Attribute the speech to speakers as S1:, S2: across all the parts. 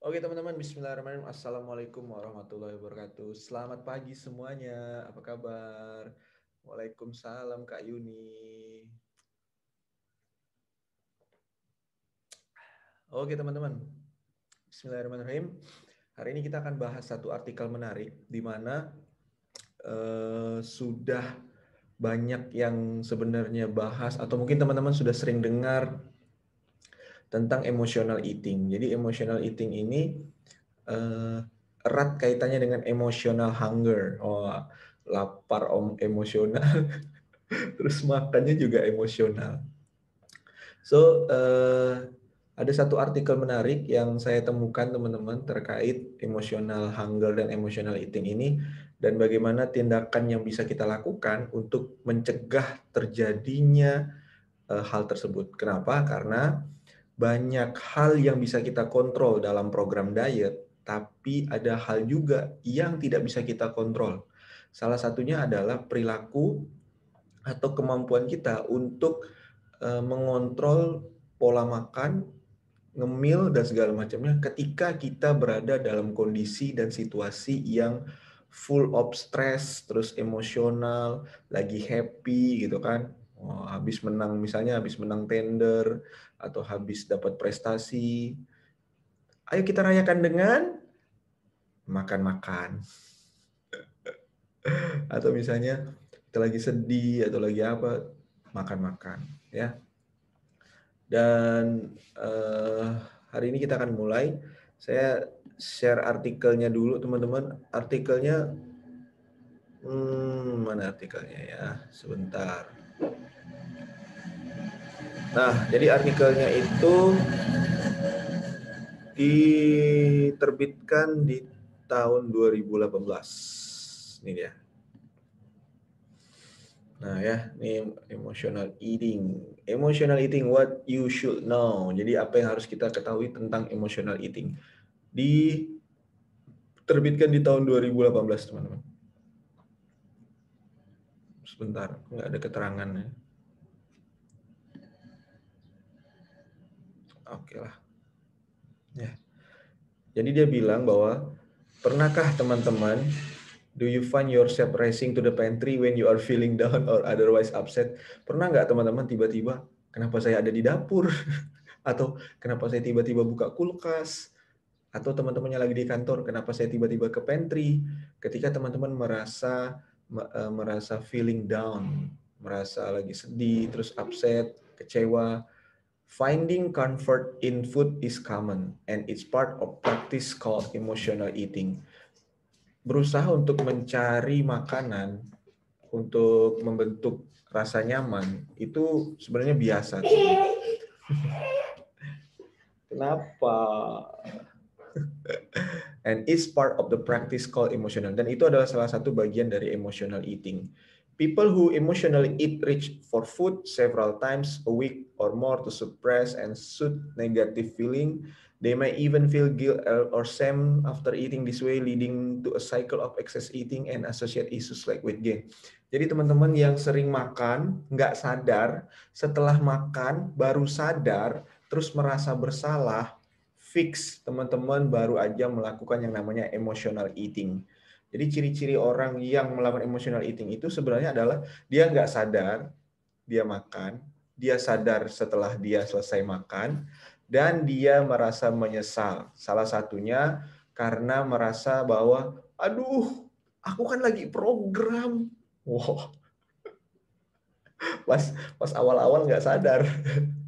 S1: Oke teman-teman, Bismillahirrahmanirrahim. Assalamualaikum warahmatullahi wabarakatuh. Selamat pagi semuanya. Apa kabar? Waalaikumsalam Kak Yuni. Oke teman-teman, Bismillahirrahmanirrahim. Hari ini kita akan bahas satu artikel menarik di mana uh, sudah banyak yang sebenarnya bahas atau mungkin teman-teman sudah sering dengar tentang emotional eating. Jadi emotional eating ini uh, erat kaitannya dengan emotional hunger. Oh, lapar om emosional. Terus makannya juga emosional. So, uh, ada satu artikel menarik yang saya temukan teman-teman terkait emotional hunger dan emotional eating ini dan bagaimana tindakan yang bisa kita lakukan untuk mencegah terjadinya uh, hal tersebut. Kenapa? Karena banyak hal yang bisa kita kontrol dalam program diet, tapi ada hal juga yang tidak bisa kita kontrol. Salah satunya adalah perilaku atau kemampuan kita untuk eh, mengontrol pola makan, ngemil dan segala macamnya ketika kita berada dalam kondisi dan situasi yang full of stress, terus emosional, lagi happy gitu kan. Oh, habis menang misalnya habis menang tender atau habis dapat prestasi. Ayo kita rayakan dengan makan-makan. atau misalnya kita lagi sedih atau lagi apa, makan-makan ya. Dan uh, hari ini kita akan mulai. Saya share artikelnya dulu teman-teman. Artikelnya hmm, mana artikelnya ya? Sebentar. Nah, jadi artikelnya itu diterbitkan di tahun 2018. Ini dia. Nah ya, ini emotional eating. Emotional eating, what you should know. Jadi apa yang harus kita ketahui tentang emotional eating. Diterbitkan di tahun 2018, teman-teman. Sebentar, nggak ada keterangannya. Oke lah. Ya. Jadi dia bilang bahwa pernahkah teman-teman do you find yourself racing to the pantry when you are feeling down or otherwise upset? Pernah nggak teman-teman tiba-tiba kenapa saya ada di dapur? Atau kenapa saya tiba-tiba buka kulkas? Atau teman-temannya lagi di kantor, kenapa saya tiba-tiba ke pantry? Ketika teman-teman merasa eh, merasa feeling down, merasa lagi sedih, terus upset, kecewa, Finding comfort in food is common and it's part of practice called emotional eating. Berusaha untuk mencari makanan untuk membentuk rasa nyaman itu sebenarnya biasa. Kenapa? And it's part of the practice called emotional. Dan itu adalah salah satu bagian dari emotional eating. People who emotionally eat reach for food several times a week or more to suppress and soothe negative feeling. They may even feel guilt or shame after eating this way, leading to a cycle of excess eating and associated issues like weight gain. Jadi teman-teman yang sering makan, nggak sadar, setelah makan baru sadar, terus merasa bersalah, fix teman-teman baru aja melakukan yang namanya emotional eating. Jadi ciri-ciri orang yang melakukan emotional eating itu sebenarnya adalah dia nggak sadar dia makan, dia sadar setelah dia selesai makan, dan dia merasa menyesal. Salah satunya karena merasa bahwa, aduh, aku kan lagi program. Wow. Pas pas awal-awal nggak sadar.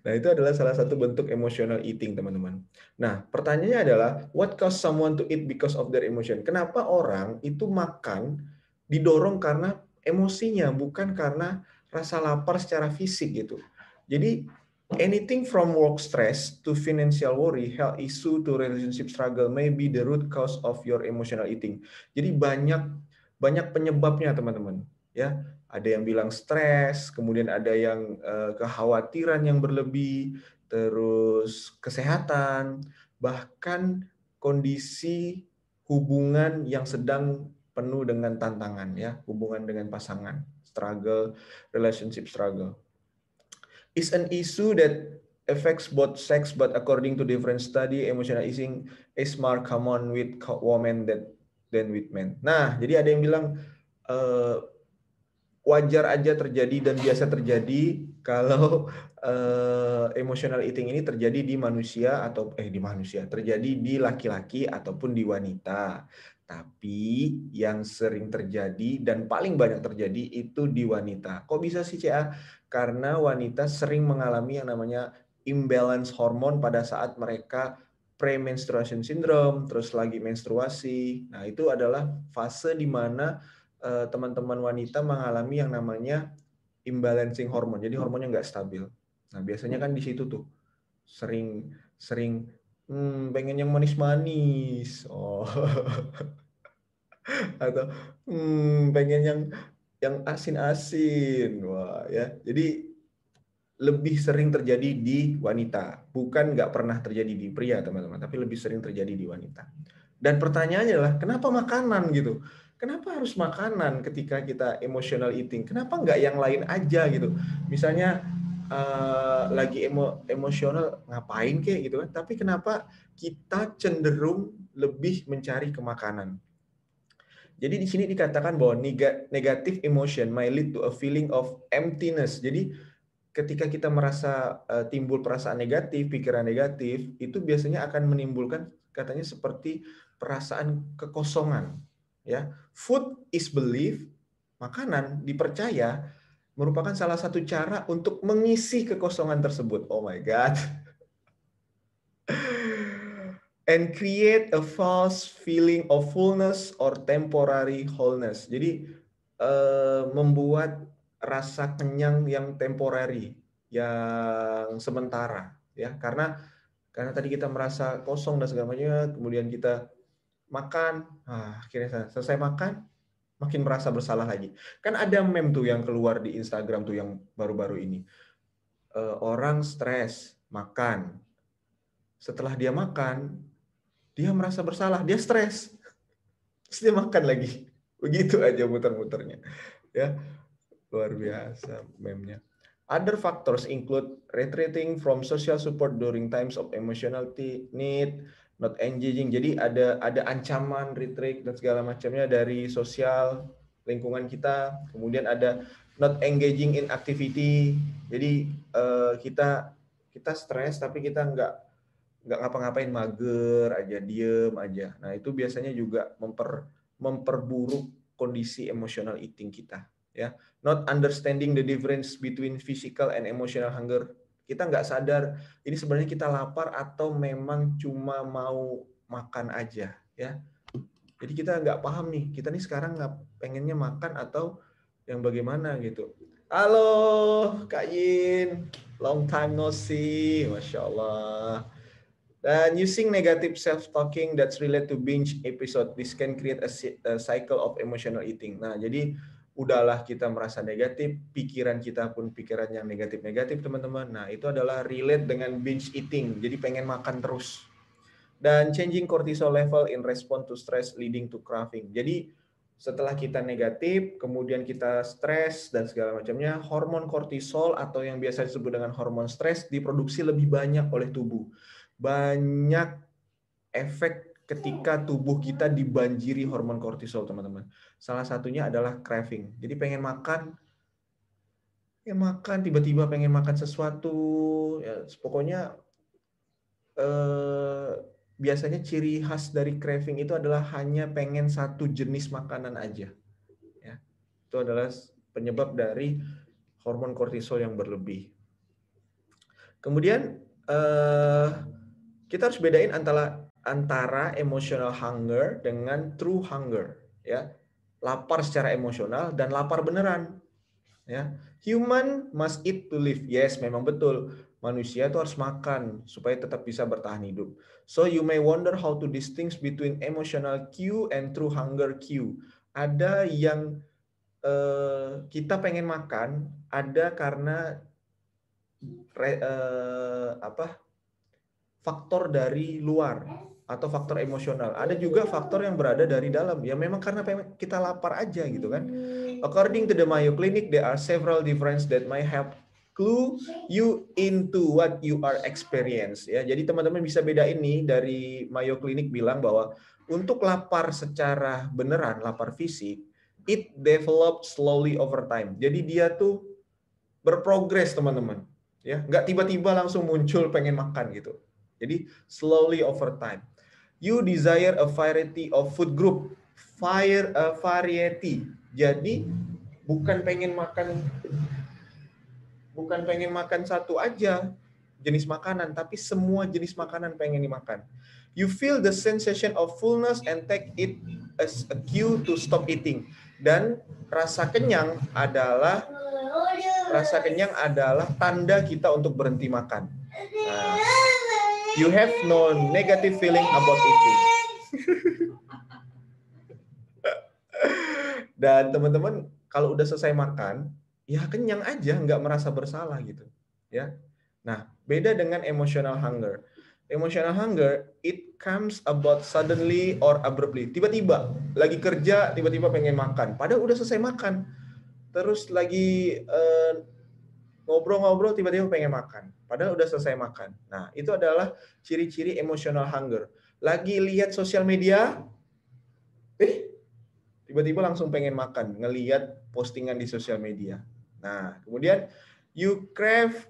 S1: Nah, itu adalah salah satu bentuk emotional eating, teman-teman. Nah, pertanyaannya adalah, what cause someone to eat because of their emotion? Kenapa orang itu makan didorong karena emosinya, bukan karena rasa lapar secara fisik gitu. Jadi, anything from work stress to financial worry, health issue to relationship struggle may be the root cause of your emotional eating. Jadi banyak banyak penyebabnya, teman-teman. Ya, ada yang bilang stres, kemudian ada yang uh, kekhawatiran yang berlebih, terus kesehatan, bahkan kondisi hubungan yang sedang penuh dengan tantangan ya, hubungan dengan pasangan, struggle, relationship struggle. Is an issue that affects both sex, but according to different study, emotional eating is more common with women than than with men. Nah, jadi ada yang bilang uh, wajar aja terjadi dan biasa terjadi kalau uh, emotional eating ini terjadi di manusia atau eh di manusia, terjadi di laki-laki ataupun di wanita. Tapi yang sering terjadi dan paling banyak terjadi itu di wanita. Kok bisa sih CA? Karena wanita sering mengalami yang namanya imbalance hormon pada saat mereka premenstruation syndrome, terus lagi menstruasi. Nah, itu adalah fase di mana teman-teman wanita mengalami yang namanya imbalancing hormon. Jadi hormonnya nggak stabil. Nah, biasanya kan di situ tuh sering sering hmm, pengen yang manis-manis. Oh. Atau hmm, pengen yang yang asin-asin. Wah, ya. Jadi lebih sering terjadi di wanita, bukan nggak pernah terjadi di pria, teman-teman, tapi lebih sering terjadi di wanita. Dan pertanyaannya adalah, kenapa makanan gitu? Kenapa harus makanan ketika kita emotional eating? Kenapa nggak yang lain aja gitu? Misalnya uh, lagi emo, emosional ngapain kayak gitu kan tapi kenapa kita cenderung lebih mencari ke makanan jadi di sini dikatakan bahwa negative emotion may lead to a feeling of emptiness jadi ketika kita merasa uh, timbul perasaan negatif pikiran negatif itu biasanya akan menimbulkan katanya seperti perasaan kekosongan ya food is belief makanan dipercaya merupakan salah satu cara untuk mengisi kekosongan tersebut. Oh my God. And create a false feeling of fullness or temporary wholeness. Jadi uh, membuat rasa kenyang yang temporary, yang sementara, ya. Karena karena tadi kita merasa kosong dan segala macamnya, kemudian kita makan, ah, akhirnya selesai makan, makin merasa bersalah lagi. Kan ada meme tuh yang keluar di Instagram tuh yang baru-baru ini. Uh, orang stres makan. Setelah dia makan, dia merasa bersalah, dia stres. Terus dia makan lagi. Begitu aja muter-muternya. Ya. Luar biasa meme-nya. Other factors include retreating from social support during times of emotional need, not engaging. Jadi ada ada ancaman retreat dan segala macamnya dari sosial lingkungan kita. Kemudian ada not engaging in activity. Jadi uh, kita kita stres tapi kita nggak nggak ngapa-ngapain mager aja diem aja. Nah itu biasanya juga memper memperburuk kondisi emotional eating kita ya. Not understanding the difference between physical and emotional hunger kita nggak sadar ini sebenarnya kita lapar atau memang cuma mau makan aja ya. Jadi kita nggak paham nih kita nih sekarang nggak pengennya makan atau yang bagaimana gitu. Halo kak Yin. Long time no see masya Allah. Dan using negative self talking that's related to binge episode. This can create a, cycle of emotional eating. Nah jadi udahlah kita merasa negatif, pikiran kita pun pikiran yang negatif-negatif teman-teman. Nah itu adalah relate dengan binge eating, jadi pengen makan terus. Dan changing cortisol level in response to stress leading to craving. Jadi setelah kita negatif, kemudian kita stres dan segala macamnya, hormon kortisol atau yang biasa disebut dengan hormon stres diproduksi lebih banyak oleh tubuh. Banyak efek ketika tubuh kita dibanjiri hormon kortisol, teman-teman. Salah satunya adalah craving. Jadi pengen makan, pengen makan, tiba-tiba pengen makan sesuatu, ya pokoknya eh, biasanya ciri khas dari craving itu adalah hanya pengen satu jenis makanan aja. Ya, itu adalah penyebab dari hormon kortisol yang berlebih. Kemudian eh, kita harus bedain antara antara emotional hunger dengan true hunger ya. Lapar secara emosional dan lapar beneran ya. Human must eat to live. Yes memang betul. Manusia itu harus makan supaya tetap bisa bertahan hidup. So you may wonder how to distinguish between emotional cue and true hunger cue. Ada yang uh, kita pengen makan ada karena re, uh, apa faktor dari luar atau faktor emosional. Ada juga faktor yang berada dari dalam. Ya memang karena kita lapar aja gitu kan. According to the Mayo Clinic, there are several differences that might help clue you into what you are experience ya. Jadi teman-teman bisa beda ini dari Mayo Clinic bilang bahwa untuk lapar secara beneran, lapar fisik, it develop slowly over time. Jadi dia tuh berprogres teman-teman. Ya, nggak tiba-tiba langsung muncul pengen makan gitu. Jadi slowly over time. You desire a variety of food group. Fire a variety. Jadi bukan pengen makan bukan pengen makan satu aja jenis makanan, tapi semua jenis makanan pengen dimakan. You feel the sensation of fullness and take it as a cue to stop eating. Dan rasa kenyang adalah rasa kenyang adalah tanda kita untuk berhenti makan. Nah, you have no negative feeling about eating. Dan teman-teman kalau udah selesai makan, ya kenyang aja, nggak merasa bersalah gitu. Ya. Nah, beda dengan emotional hunger. Emotional hunger, it comes about suddenly or abruptly. Tiba-tiba, lagi kerja, tiba-tiba pengen makan. Padahal udah selesai makan. Terus lagi eh, ngobrol-ngobrol, tiba-tiba pengen makan. Padahal udah selesai makan. Nah, itu adalah ciri-ciri emotional hunger. Lagi lihat sosial media, eh, tiba-tiba langsung pengen makan, ngelihat postingan di sosial media. Nah, kemudian you crave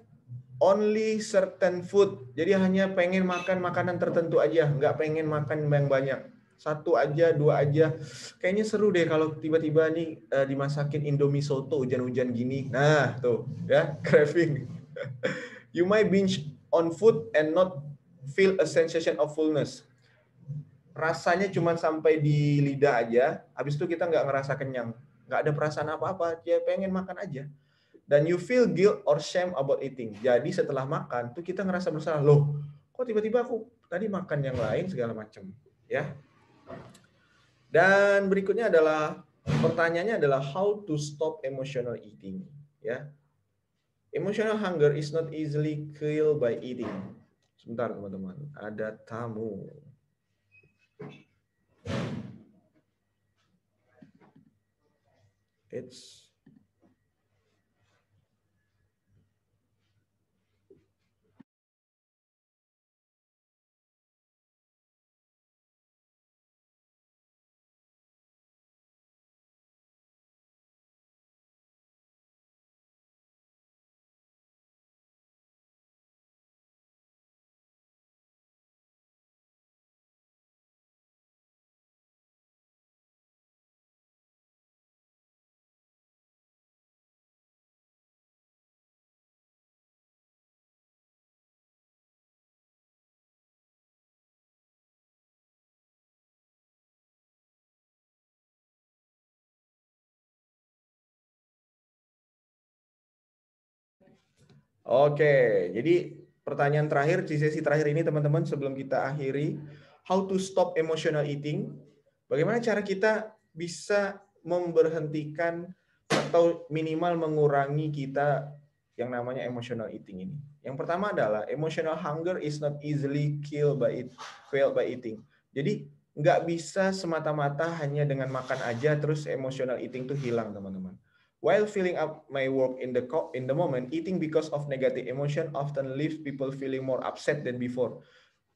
S1: only certain food. Jadi hanya pengen makan makanan tertentu aja, nggak pengen makan yang banyak. Satu aja, dua aja. Kayaknya seru deh kalau tiba-tiba nih uh, dimasakin Indomie soto hujan-hujan gini. Nah, tuh ya, craving. you might binge on food and not feel a sensation of fullness. Rasanya cuma sampai di lidah aja, habis itu kita nggak ngerasa kenyang. Nggak ada perasaan apa-apa, ya pengen makan aja dan you feel guilt or shame about eating. Jadi setelah makan tuh kita ngerasa bersalah, loh, kok tiba-tiba aku tadi makan yang lain segala macam, ya. Dan berikutnya adalah pertanyaannya adalah how to stop emotional eating, ya. Emotional hunger is not easily killed by eating. Sebentar teman-teman, ada tamu. It's Oke, jadi pertanyaan terakhir di sesi terakhir ini teman-teman sebelum kita akhiri, how to stop emotional eating? Bagaimana cara kita bisa memberhentikan atau minimal mengurangi kita yang namanya emotional eating ini? Yang pertama adalah emotional hunger is not easily killed by it, failed by eating. Jadi nggak bisa semata-mata hanya dengan makan aja terus emotional eating itu hilang teman-teman. While filling up my work in the in the moment, eating because of negative emotion often leaves people feeling more upset than before.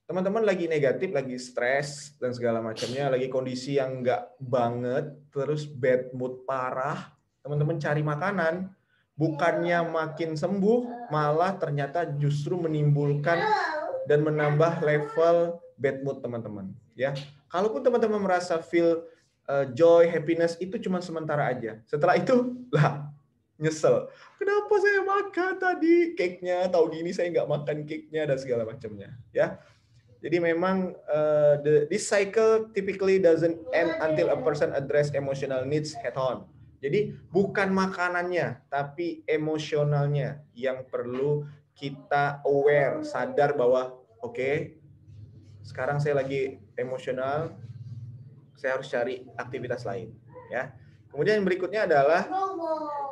S1: Teman-teman lagi negatif, lagi stres dan segala macamnya, lagi kondisi yang nggak banget, terus bad mood parah, teman-teman cari makanan, bukannya makin sembuh, malah ternyata justru menimbulkan dan menambah level bad mood teman-teman. Ya, kalaupun teman-teman merasa feel joy, happiness itu cuma sementara aja. Setelah itu lah nyesel. Kenapa saya makan tadi cake-nya? Tahu gini saya nggak makan cake-nya dan segala macamnya. Ya. Jadi memang uh, the, this cycle typically doesn't end until a person address emotional needs head on. Jadi bukan makanannya, tapi emosionalnya yang perlu kita aware, sadar bahwa oke, okay, sekarang saya lagi emosional, saya harus cari aktivitas lain ya kemudian yang berikutnya adalah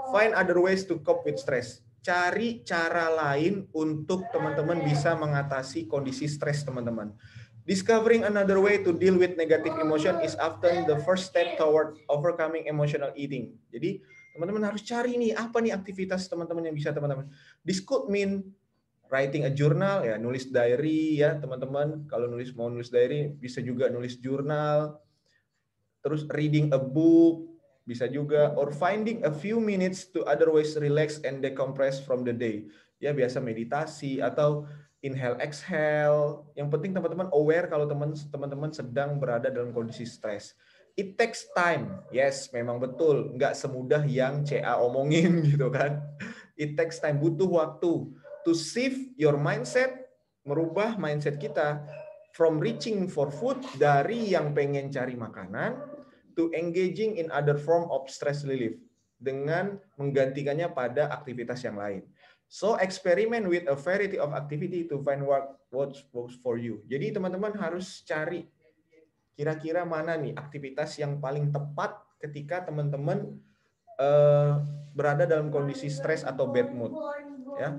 S1: find other ways to cope with stress cari cara lain untuk teman-teman bisa mengatasi kondisi stres teman-teman Discovering another way to deal with negative emotion is often the first step toward overcoming emotional eating. Jadi Teman-teman harus cari nih apa nih aktivitas teman-teman yang bisa teman-teman. This could mean writing a journal ya, nulis diary ya, teman-teman. Kalau nulis mau nulis diary bisa juga nulis jurnal. Terus reading a book bisa juga or finding a few minutes to otherwise relax and decompress from the day. Ya biasa meditasi atau inhale exhale. Yang penting teman-teman aware kalau teman-teman sedang berada dalam kondisi stres. It takes time. Yes, memang betul. Nggak semudah yang CA omongin gitu kan. It takes time, butuh waktu to shift your mindset, merubah mindset kita from reaching for food dari yang pengen cari makanan to engaging in other form of stress relief dengan menggantikannya pada aktivitas yang lain. So experiment with a variety of activity to find what works for you. Jadi teman-teman harus cari kira-kira mana nih aktivitas yang paling tepat ketika teman-teman uh, berada dalam kondisi stres atau bad mood. Ya.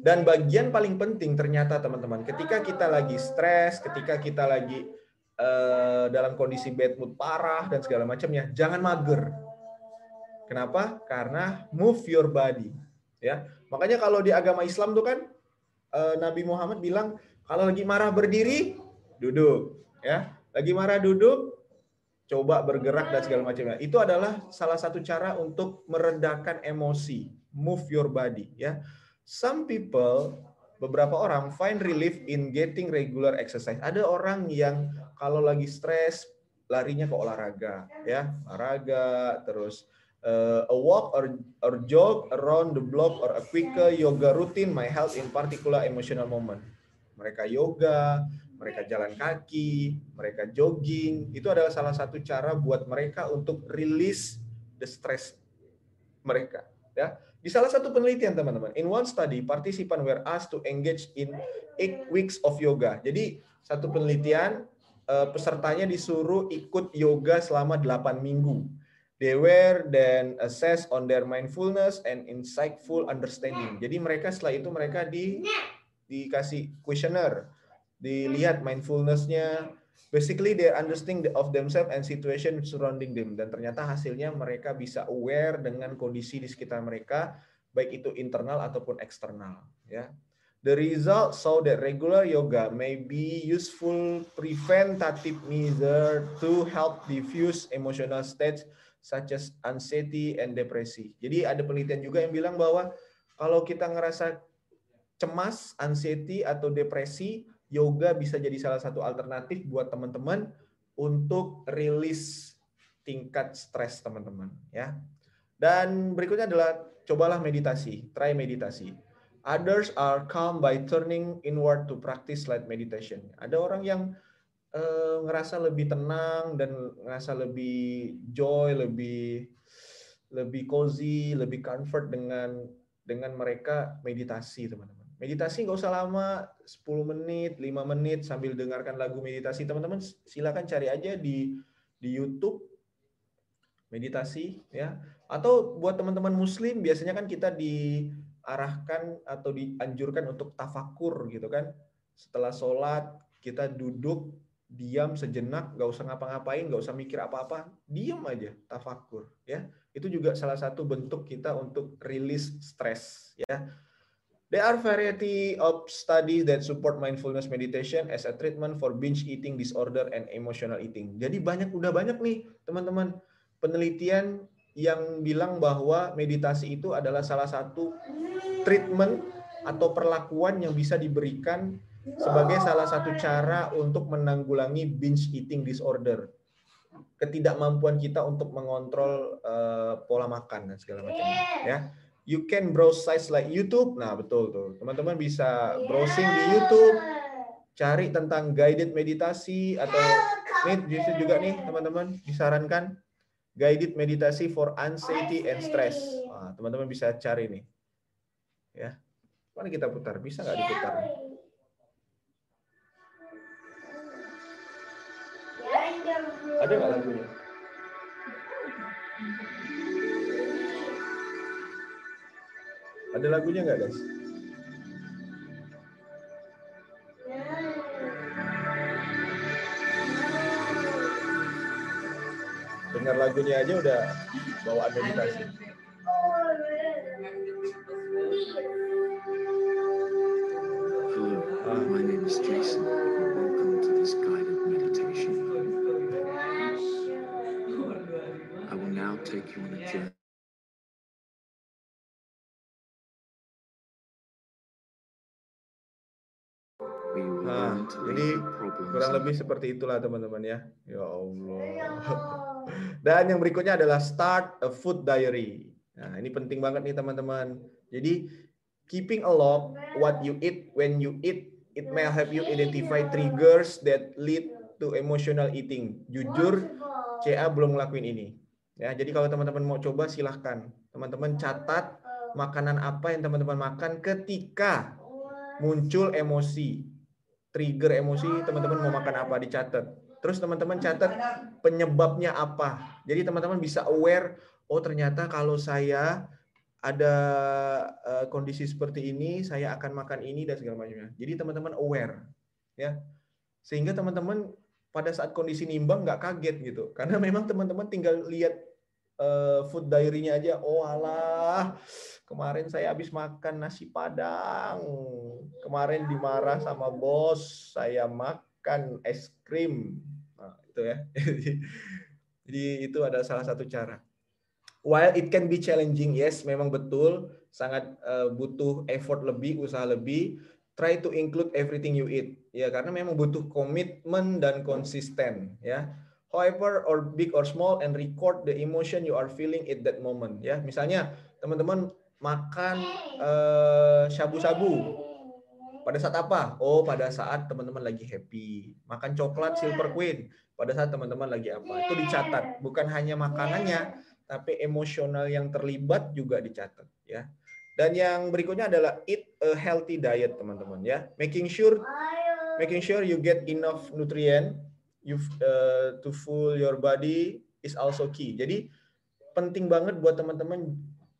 S1: Dan bagian paling penting ternyata teman-teman, ketika kita lagi stres, ketika kita lagi uh, dalam kondisi bad mood parah dan segala macamnya, jangan mager. Kenapa? Karena move your body ya. Makanya kalau di agama Islam tuh kan eh, Nabi Muhammad bilang kalau lagi marah berdiri duduk ya. Lagi marah duduk coba bergerak dan segala macamnya. Itu adalah salah satu cara untuk meredakan emosi, move your body ya. Some people beberapa orang find relief in getting regular exercise. Ada orang yang kalau lagi stres larinya ke olahraga ya, olahraga terus uh, a walk or or jog around the block or a quicker yoga routine might help in particular emotional moment. Mereka yoga, mereka jalan kaki, mereka jogging, itu adalah salah satu cara buat mereka untuk release the stress mereka. Ya, di salah satu penelitian teman-teman, in one study, participant were asked to engage in eight weeks of yoga. Jadi satu penelitian eh, pesertanya disuruh ikut yoga selama 8 minggu They were then assessed on their mindfulness and insightful understanding. Jadi mereka setelah itu mereka di dikasih questionnaire, dilihat mindfulnessnya, basically their understanding of themselves and situation surrounding them. Dan ternyata hasilnya mereka bisa aware dengan kondisi di sekitar mereka, baik itu internal ataupun eksternal. Ya. The result show that regular yoga may be useful preventative measure to help diffuse emotional states such as anxiety and depresi. Jadi ada penelitian juga yang bilang bahwa kalau kita ngerasa cemas, anxiety atau depresi, yoga bisa jadi salah satu alternatif buat teman-teman untuk rilis tingkat stres teman-teman ya. Dan berikutnya adalah cobalah meditasi, try meditasi. Others are calm by turning inward to practice light meditation. Ada orang yang uh, ngerasa lebih tenang dan ngerasa lebih joy, lebih lebih cozy, lebih comfort dengan dengan mereka meditasi, teman-teman. Meditasi nggak usah lama, 10 menit, 5 menit sambil dengarkan lagu meditasi. Teman-teman silakan cari aja di di YouTube meditasi ya. Atau buat teman-teman muslim biasanya kan kita diarahkan atau dianjurkan untuk tafakur gitu kan. Setelah sholat kita duduk diam sejenak, nggak usah ngapa-ngapain, nggak usah mikir apa-apa, diam aja, tafakur, ya. Itu juga salah satu bentuk kita untuk rilis stres, ya. There are variety of studies that support mindfulness meditation as a treatment for binge eating disorder and emotional eating. Jadi banyak udah banyak nih teman-teman penelitian yang bilang bahwa meditasi itu adalah salah satu treatment atau perlakuan yang bisa diberikan sebagai salah satu cara untuk menanggulangi binge eating disorder. Ketidakmampuan kita untuk mengontrol uh, pola makan dan segala macam ya. You can browse sites like YouTube. Nah, betul tuh. Teman-teman bisa browsing di YouTube, cari tentang guided meditasi atau nih di situ juga nih, teman-teman disarankan guided meditasi for anxiety and stress. Nah, teman-teman bisa cari nih. Ya. Mana kita putar? Bisa nggak diputar? Ada nggak lagunya? Ada lagunya nggak guys? Dengar lagunya aja udah bawaan meditasi.
S2: Take you.
S1: Jadi Kurang lebih seperti itulah teman-teman ya. Ya Allah. Dan yang berikutnya adalah start a food diary. Nah, ini penting banget nih teman-teman. Jadi keeping a log what you eat when you eat it may help you identify triggers that lead to emotional eating. Jujur, CA belum ngelakuin ini. Ya, jadi kalau teman-teman mau coba silahkan. Teman-teman catat makanan apa yang teman-teman makan ketika muncul emosi. Trigger emosi, teman-teman mau makan apa dicatat. Terus teman-teman catat penyebabnya apa. Jadi teman-teman bisa aware, oh ternyata kalau saya ada eh, kondisi seperti ini, saya akan makan ini dan segala macamnya. Jadi teman-teman aware, ya, sehingga teman-teman pada saat kondisi nimbang nggak kaget gitu, karena memang teman-teman tinggal lihat eh, food diary-nya aja, oh alah, kemarin saya habis makan nasi padang, kemarin dimarah sama bos, saya makan es krim, nah, itu ya. Jadi itu adalah salah satu cara. While it can be challenging, yes, memang betul, sangat uh, butuh effort lebih, usaha lebih. Try to include everything you eat, ya karena memang butuh komitmen dan konsisten, ya. However, or big or small, and record the emotion you are feeling at that moment, ya. Misalnya teman-teman makan uh, shabu-shabu, pada saat apa? Oh, pada saat teman-teman lagi happy. Makan coklat Silver Queen. Pada saat teman-teman lagi apa? Itu dicatat. Bukan hanya makanannya, tapi emosional yang terlibat juga dicatat. Ya. Dan yang berikutnya adalah eat a healthy diet, teman-teman. Ya, making sure making sure you get enough nutrient you uh, to full your body is also key. Jadi penting banget buat teman-teman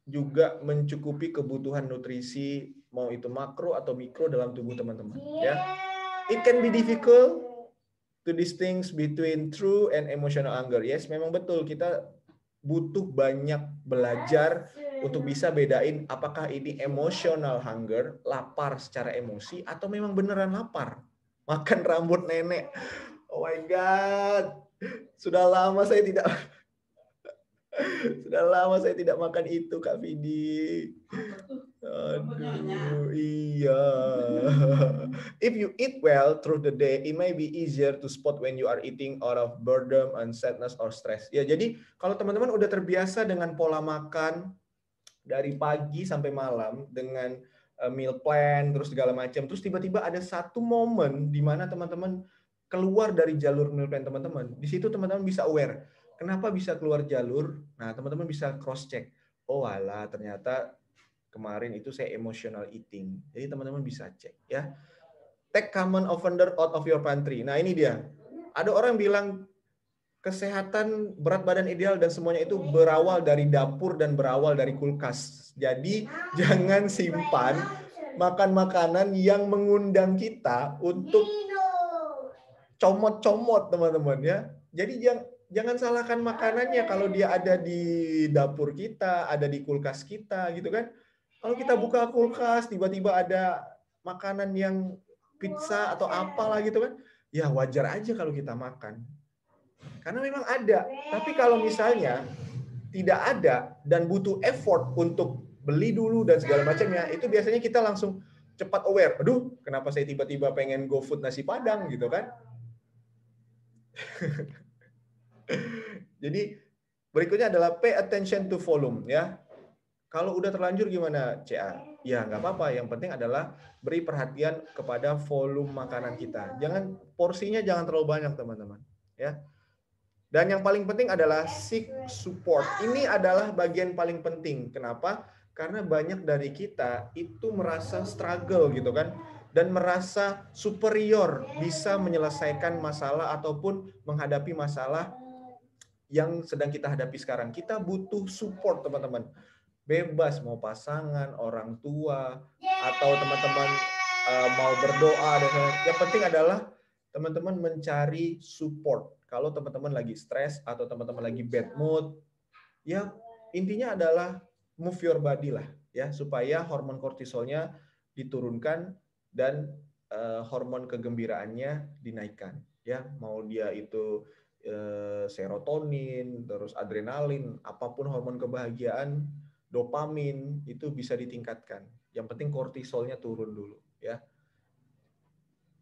S1: juga mencukupi kebutuhan nutrisi mau itu makro atau mikro dalam tubuh teman-teman ya. It can be difficult to distinguish between true and emotional hunger yes memang betul kita butuh banyak belajar untuk bisa bedain apakah ini emotional hunger lapar secara emosi atau memang beneran lapar. Makan rambut nenek oh my god sudah lama saya tidak sudah lama saya tidak makan itu Kak Vidi. Aduh, iya. If you eat well through the day, it may be easier to spot when you are eating out of boredom and sadness or stress. Ya, jadi kalau teman-teman udah terbiasa dengan pola makan dari pagi sampai malam dengan uh, meal plan terus segala macam, terus tiba-tiba ada satu momen di mana teman-teman keluar dari jalur meal plan teman-teman. Di situ teman-teman bisa aware Kenapa bisa keluar jalur? Nah, teman-teman bisa cross check. Oh, alah, ternyata kemarin itu saya emotional eating. Jadi teman-teman bisa cek ya. Take common offender out of your pantry. Nah, ini dia. Ada orang bilang kesehatan berat badan ideal dan semuanya itu berawal dari dapur dan berawal dari kulkas. Jadi jangan simpan makan makanan yang mengundang kita untuk comot-comot teman-teman ya. Jadi jangan jangan salahkan makanannya kalau dia ada di dapur kita, ada di kulkas kita gitu kan. Kalau kita buka kulkas tiba-tiba ada makanan yang pizza atau apalah gitu kan, ya wajar aja kalau kita makan. Karena memang ada. Tapi kalau misalnya tidak ada dan butuh effort untuk beli dulu dan segala macamnya, itu biasanya kita langsung cepat aware. Aduh, kenapa saya tiba-tiba pengen go food nasi padang gitu kan? Jadi berikutnya adalah pay attention to volume ya. Kalau udah terlanjur gimana CA? Ya nggak apa-apa. Yang penting adalah beri perhatian kepada volume makanan kita. Jangan porsinya jangan terlalu banyak teman-teman. Ya. Dan yang paling penting adalah seek support. Ini adalah bagian paling penting. Kenapa? Karena banyak dari kita itu merasa struggle gitu kan dan merasa superior bisa menyelesaikan masalah ataupun menghadapi masalah yang sedang kita hadapi sekarang. Kita butuh support teman-teman. Bebas mau pasangan, orang tua, atau teman-teman uh, mau berdoa dan yang penting adalah teman-teman mencari support kalau teman-teman lagi stres atau teman-teman lagi bad mood, ya intinya adalah move your body lah ya supaya hormon kortisolnya diturunkan dan uh, hormon kegembiraannya dinaikkan ya. Mau dia itu uh, serotonin terus adrenalin apa pun hormon kebahagiaan dopamin itu bisa ditingkatkan. Yang penting kortisolnya turun dulu ya.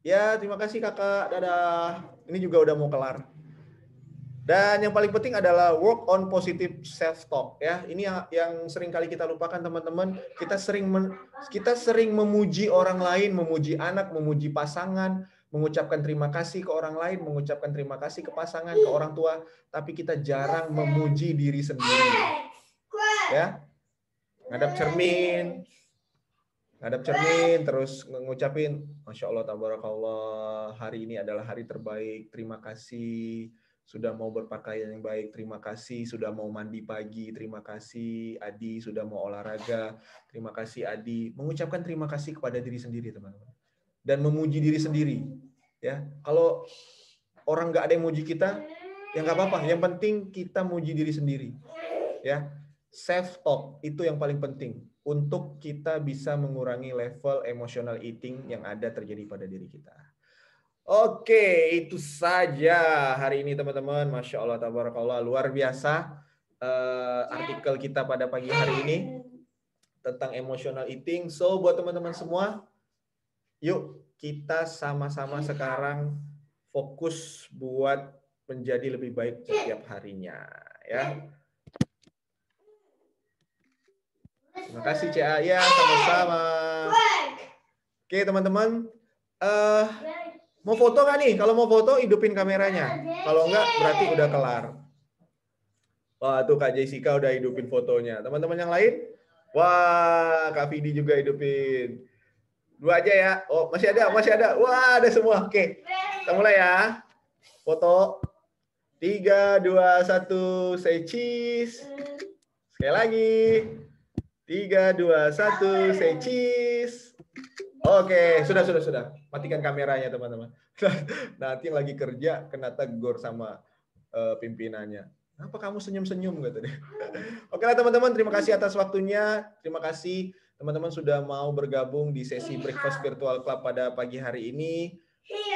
S1: Ya terima kasih kakak. Dadah. Ini juga udah mau kelar dan yang paling penting adalah work on positive self talk ya. Ini yang yang sering kali kita lupakan teman-teman. Kita sering men, kita sering memuji orang lain, memuji anak, memuji pasangan, mengucapkan terima kasih ke orang lain, mengucapkan terima kasih ke pasangan, ke orang tua, tapi kita jarang memuji diri sendiri. Ya. Ngadap cermin, ngadap cermin terus ngucapin Masya Allah tabarakallah hari ini adalah hari terbaik terima kasih sudah mau berpakaian yang baik, terima kasih. Sudah mau mandi pagi, terima kasih. Adi sudah mau olahraga, terima kasih Adi. Mengucapkan terima kasih kepada diri sendiri, teman-teman. Dan memuji diri sendiri. Ya, kalau orang nggak ada yang muji kita, ya nggak apa-apa. Yang penting kita muji diri sendiri. Ya, self talk itu yang paling penting untuk kita bisa mengurangi level emotional eating yang ada terjadi pada diri kita. Oke, itu saja hari ini teman-teman. Masya Allah, tabarakallah. Luar biasa uh, artikel kita pada pagi hari ini tentang emotional eating. So, buat teman-teman semua, yuk kita sama-sama sekarang fokus buat menjadi lebih baik setiap harinya. ya. Terima kasih, CA. Ya, sama-sama. Oke, teman-teman. Uh, Mau foto nggak nih? Kalau mau foto, hidupin kameranya. Kalau enggak, berarti udah kelar. Wah, tuh Kak Jessica udah hidupin fotonya. Teman-teman yang lain? Wah, Kak Vidi juga hidupin. Dua aja ya. Oh, masih ada, masih ada. Wah, ada semua. Oke. Kita mulai ya. Foto. Tiga, dua, satu. Say cheese. Sekali lagi. Tiga, dua, satu. Say cheese. Oke, sudah, sudah, sudah. Matikan kameranya, teman-teman. Nanti lagi kerja, kena tegur sama uh, pimpinannya. Apa kamu senyum-senyum kata dia. Oke lah teman-teman, terima kasih atas waktunya. Terima kasih teman-teman sudah mau bergabung di sesi Breakfast Virtual Club pada pagi hari ini.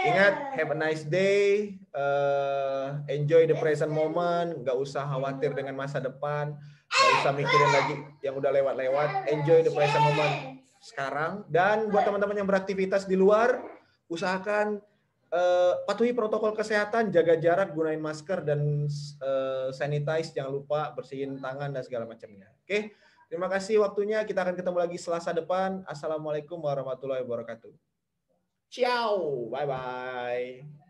S1: Ingat, have a nice day. Uh, enjoy the present moment. Gak usah khawatir dengan masa depan. Gak usah mikirin lagi yang udah lewat-lewat. Enjoy the present moment sekarang. Dan buat teman-teman yang beraktivitas di luar, usahakan uh, patuhi protokol kesehatan, jaga jarak, gunain masker dan uh, sanitize, jangan lupa bersihin tangan dan segala macamnya. Oke, terima kasih waktunya. Kita akan ketemu lagi Selasa depan. Assalamualaikum warahmatullahi wabarakatuh. Ciao, bye bye.